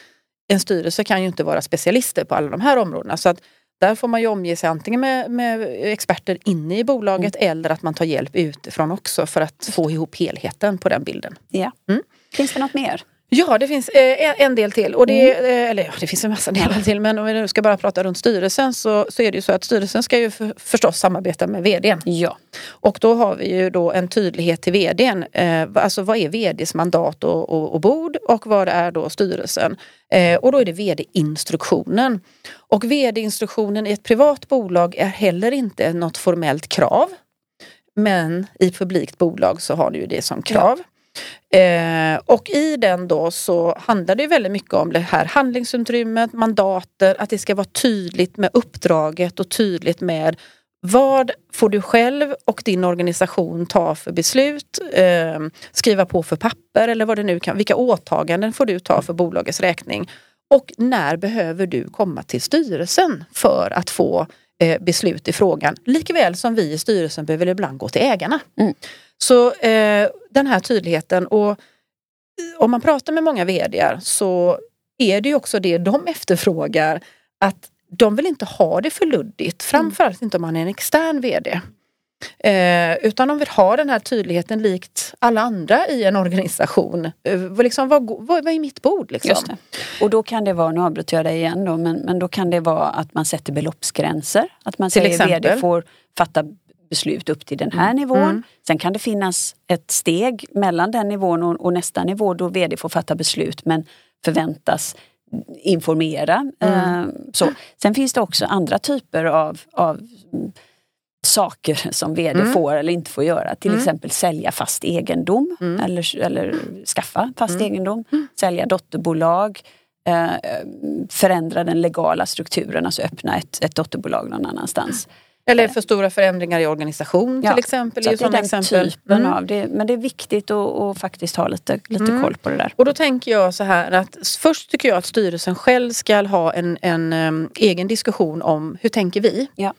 en styrelse kan ju inte vara specialister på alla de här områdena. Så att där får man ju omge sig antingen med, med experter inne i bolaget Mm. eller att man tar hjälp utifrån också för att få ihop helheten på den bilden. Ja. Mm. Finns det något mer? Ja, det finns eh, en- del till. Och det, Mm. eh, eller ja, det finns en massa delar till men om vi nu ska bara prata runt styrelsen så, så är det ju så att styrelsen ska ju för, förstås samarbeta med vdn. Ja. Och då har vi ju då en tydlighet till vdn. Eh, alltså vad är vds mandat och, och, och bord och vad är då styrelsen? Eh, och då är det vd-instruktionen. Och vd-instruktionen i ett privat bolag är heller inte något formellt krav. Men i publikt bolag så har du ju det som krav. Eh, och i den då så handlar det väldigt mycket om det här handlingsutrymmet, mandater, att det ska vara tydligt med uppdraget och tydligt med vad får du själv och din organisation ta för beslut, eh, skriva på för papper eller vad det nu kan, vilka åtaganden får du ta för bolagets räkning? Och när behöver du komma till styrelsen för att få eh, beslut i frågan? Likväl som vi i styrelsen behöver ibland gå till ägarna. Mm. Så eh, den här tydligheten och eh, om man pratar med många vdar så är det ju också det de efterfrågar att de vill inte ha det för luddigt, framförallt inte om man är en extern vd. Eh, utan de vill ha den här tydligheten likt alla andra i en organisation. Eh, liksom, vad, vad, vad är mitt bord? Liksom? Och då kan det vara, nu avbryter jag dig igen då, men, men då kan det vara att man sätter beloppsgränser. Att man Till säger exempel. vd får fatta beslut upp till den här nivån. Mm. Sen kan det finnas ett steg mellan den nivån och, och nästa nivå då vd får fatta beslut men förväntas informera. Mm. Eh, så. Sen finns det också andra typer av, av mm, saker som vd Mm. får eller inte får göra. Till Mm. exempel sälja fast egendom Mm. eller, eller skaffa fast Mm. egendom. Sälja dotterbolag. Eh, förändra den legala strukturen, alltså öppna ett, ett dotterbolag någon annanstans. Eller för stora förändringar i organisation Ja, till exempel. Så det är sådana den exempel. typen Mm. av det. Men det är viktigt att, faktiskt ha lite, lite Mm. koll på det där. Och då tänker jag så här att först tycker jag att styrelsen själv ska ha en, en em, egen diskussion om hur tänker vi? Ja.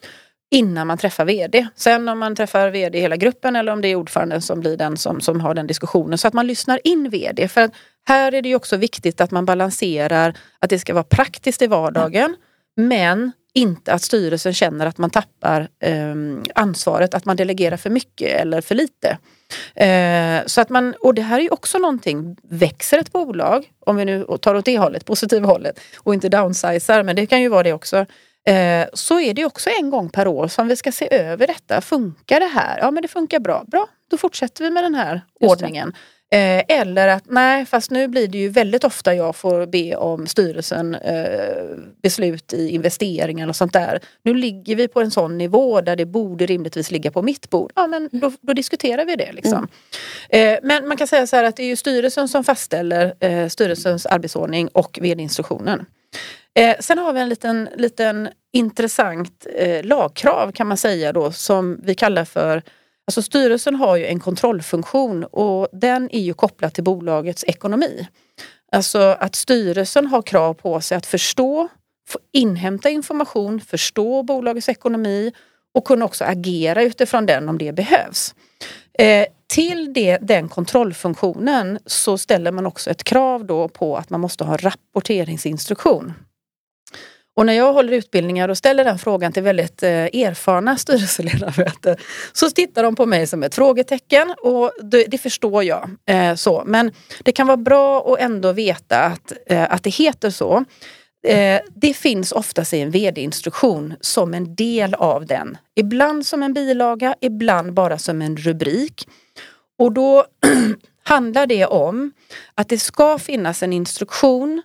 Innan man träffar VD. Sen om man träffar VD i hela gruppen eller om det är ordföranden som blir den som, som har den diskussionen. Så att man lyssnar in VD. För att här är det ju också viktigt att man balanserar att det ska vara praktiskt i vardagen. Men inte att styrelsen känner att man tappar em, ansvaret, att man delegerar för mycket eller för lite. Eh, så att man, och det här är ju också någonting, växer ett bolag, om vi nu tar åt det hållet, positiva hållet, och inte downsizar, men det kan ju vara det också, eh, så är det också en gång per år som vi ska se över detta. Funkar det här? Ja men det funkar bra. Bra, då fortsätter vi med den här det. ordningen. Eh, eller att nej, fast nu blir det ju väldigt ofta jag får be om styrelsen eh, beslut i investeringar och sånt där. Nu ligger vi på en sån nivå där det borde rimligtvis ligga på mitt bord. Ja men då, då diskuterar vi det liksom. Eh, men man kan säga så här att det är ju styrelsen som fastställer eh, styrelsens arbetsordning och vd-instruktionen. Eh, sen har vi en liten, liten intressant eh, lagkrav kan man säga då som vi kallar för Alltså styrelsen har ju en kontrollfunktion och den är ju kopplad till bolagets ekonomi. Alltså att styrelsen har krav på sig att förstå, få inhämta information, förstå bolagets ekonomi och kunna också agera utifrån den om det behövs. Eh, till det, den kontrollfunktionen så ställer man också ett krav då på att man måste ha rapporteringsinstruktion. Och när jag håller utbildningar och ställer den frågan till väldigt eh, erfarna styrelseledamöter så tittar de på mig som ett frågetecken och det, det förstår jag. Eh, så. Men det kan vara bra att ändå veta att, eh, att det heter så. Eh, det finns oftast i en vd-instruktion som en del av den. Ibland som en bilaga, ibland bara som en rubrik. Och då handlar det om att det ska finnas en instruktion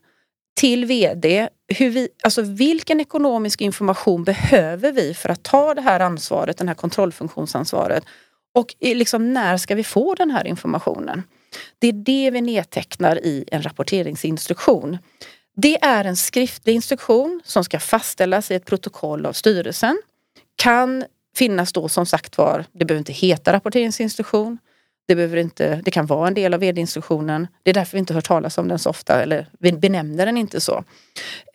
till VD, hur vi, alltså vilken ekonomisk information behöver vi för att ta det här ansvaret, det här kontrollfunktionsansvaret Och liksom, när ska vi få den här informationen? Det är det vi nedtecknar i en rapporteringsinstruktion. Det är en skriftlig instruktion som ska fastställas i ett protokoll av styrelsen. Kan finnas då som sagt var, det behöver inte heta rapporteringsinstruktion. Det, behöver inte, det kan vara en del av vd-instruktionen. Det är därför vi inte hör talas om den så ofta, eller vi benämner den inte så.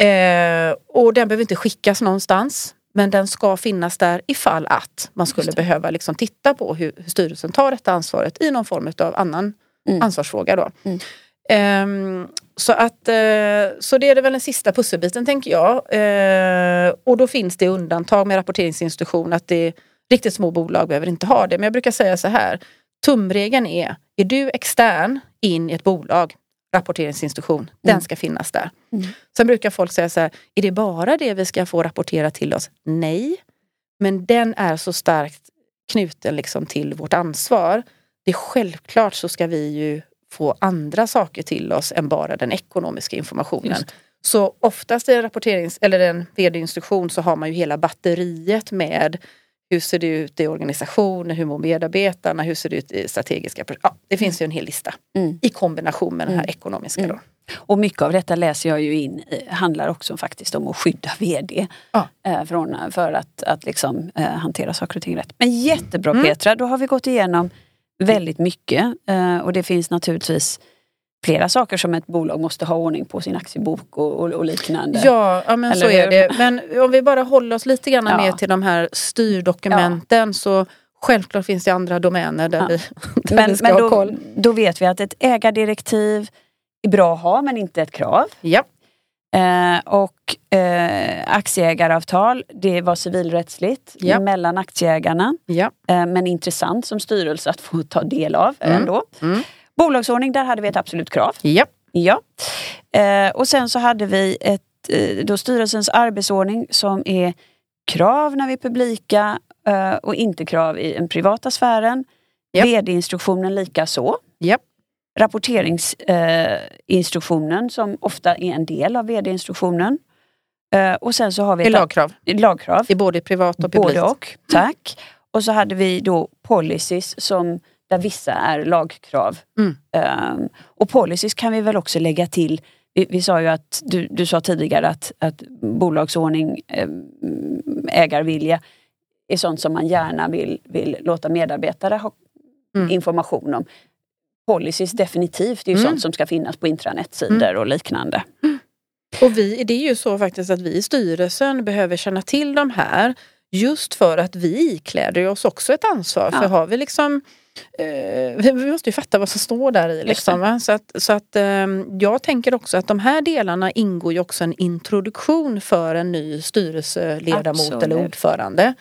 Eh, och den behöver inte skickas någonstans. Men den ska finnas där ifall att man skulle behöva liksom titta på hur, hur styrelsen tar detta ansvaret i någon form av annan mm. ansvarsfråga. Då. Mm. Um, så, att, uh, så det är väl den sista pusselbiten tänker jag. Uh, och då finns det undantag med rapporteringsinstitution att det riktigt små bolag behöver inte ha det. Men jag brukar säga så här. Tumregeln är, är du extern in i ett bolag, rapporteringsinstitution, mm. den ska finnas där. Mm. Sen brukar folk säga så här, är det bara det vi ska få rapportera till oss? Nej, men den är så starkt knuten liksom till vårt ansvar. Det är självklart så ska vi ju få andra saker till oss än bara den ekonomiska informationen. Så oftast i rapporterings eller en vd-instruktion så har man ju hela batteriet med hur ser det ut i organisationen, hur mår medarbetarna, hur ser det ut i strategiska ja, Det finns ju en hel lista mm. i kombination med den här mm. ekonomiska. Mm. Och mycket av detta läser jag ju in handlar också faktiskt om att skydda VD ja. eh, från, för att, att liksom, eh, hantera saker och ting rätt. Men jättebra mm. Petra, då har vi gått igenom väldigt mycket eh, och det finns naturligtvis flera saker som ett bolag måste ha ordning på, sin aktiebok och, och, och liknande. Ja, ja men Eller så är det. Men om vi bara håller oss lite grann ja. mer till de här styrdokumenten ja. så självklart finns det andra domäner där, ja. vi, där men, vi ska men ha då, koll. Då vet vi att ett ägardirektiv är bra att ha men inte ett krav. Ja. Eh, och eh, aktieägaravtal, det var civilrättsligt ja. mellan aktieägarna. Ja. Eh, men intressant som styrelse att få ta del av mm. ändå. Mm. Bolagsordning, där hade vi ett absolut krav. Ja. ja. Eh, och sen så hade vi ett, eh, då styrelsens arbetsordning som är krav när vi är publika eh, och inte krav i den privata sfären. Yep. VD-instruktionen lika så. Yep. Rapporteringsinstruktionen eh, som ofta är en del av VD-instruktionen. Eh, och sen så har vi... I lagkrav. lagkrav. I både privat och publikt. Både och, tack. Och så hade vi då policies som där vissa är lagkrav. Mm. Um, och policies kan vi väl också lägga till. Vi, vi sa ju att, du, du sa tidigare att, att bolagsordning, um, ägarvilja är sånt som man gärna vill, vill låta medarbetare ha mm. information om. Policies definitivt, det är ju mm. sånt som ska finnas på intranetsidor mm. och liknande. Och vi, det är ju så faktiskt att vi i styrelsen behöver känna till de här just för att vi ikläder oss också ett ansvar. Ja. För har vi liksom vi måste ju fatta vad som står där i. Liksom, så att, så att, eh, jag tänker också att de här delarna ingår ju också en introduktion för en ny styrelseledamot Absolut. eller ordförande.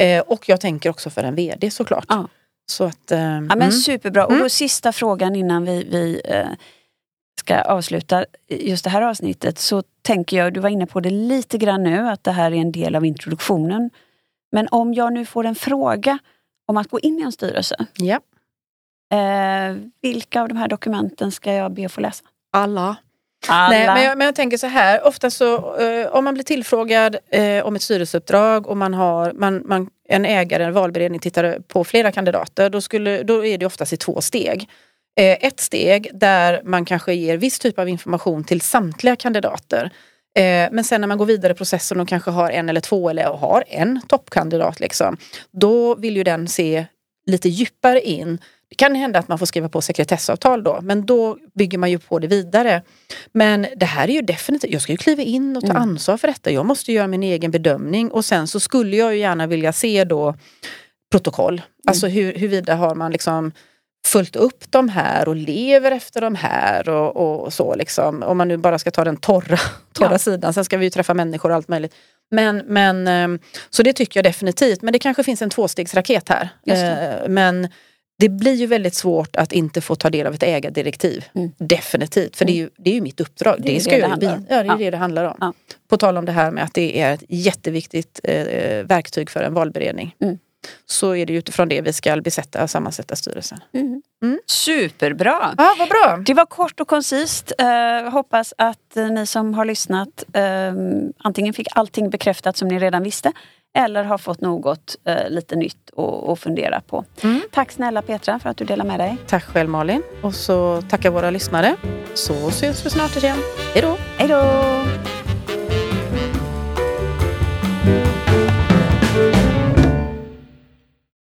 Eh, och jag tänker också för en VD såklart. Ja. Så att, eh, ja, men mm. Superbra. Och då mm. sista frågan innan vi, vi eh, ska avsluta just det här avsnittet. Så tänker jag, du var inne på det lite grann nu, att det här är en del av introduktionen. Men om jag nu får en fråga om att gå in i en styrelse. Ja. Eh, vilka av de här dokumenten ska jag be att få läsa? Alla. Alla. Nej, men, jag, men jag tänker så här, ofta så eh, om man blir tillfrågad eh, om ett styrelseuppdrag och man har man, man, en ägare, en valberedning tittar på flera kandidater, då, skulle, då är det oftast i två steg. Eh, ett steg där man kanske ger viss typ av information till samtliga kandidater. Eh, men sen när man går vidare i processen och kanske har en eller två eller har en toppkandidat, liksom, då vill ju den se lite djupare in. Det kan hända att man får skriva på sekretessavtal då, men då bygger man ju på det vidare. Men det här är ju definitivt, jag ska ju kliva in och ta mm. ansvar för detta. Jag måste göra min egen bedömning och sen så skulle jag ju gärna vilja se då protokoll. Mm. Alltså hur, huruvida har man liksom följt upp de här och lever efter de här och, och så liksom. Om man nu bara ska ta den torra, torra ja. sidan. Sen ska vi ju träffa människor och allt möjligt. Men, men, ehm, så det tycker jag definitivt. Men det kanske finns en tvåstegsraket här. Eh, men det blir ju väldigt svårt att inte få ta del av ett ägardirektiv. Mm. Definitivt, för mm. det, är ju, det är ju mitt uppdrag. Det, det ska det, det, handlar om. Ja, det är ja. det det handlar om. Ja. På tal om det här med att det är ett jätteviktigt eh, verktyg för en valberedning. Mm så är det utifrån det vi ska besätta och sammansätta styrelsen. Mm. Mm. Superbra! Ja, vad bra! Det var kort och koncist. Uh, hoppas att uh, ni som har lyssnat uh, antingen fick allting bekräftat som ni redan visste eller har fått något eh, lite nytt att fundera på. Mm. Tack snälla Petra för att du delar med dig. Tack själv Malin. Och så tackar våra lyssnare. Så syns vi snart igen. Hej då! Hej då!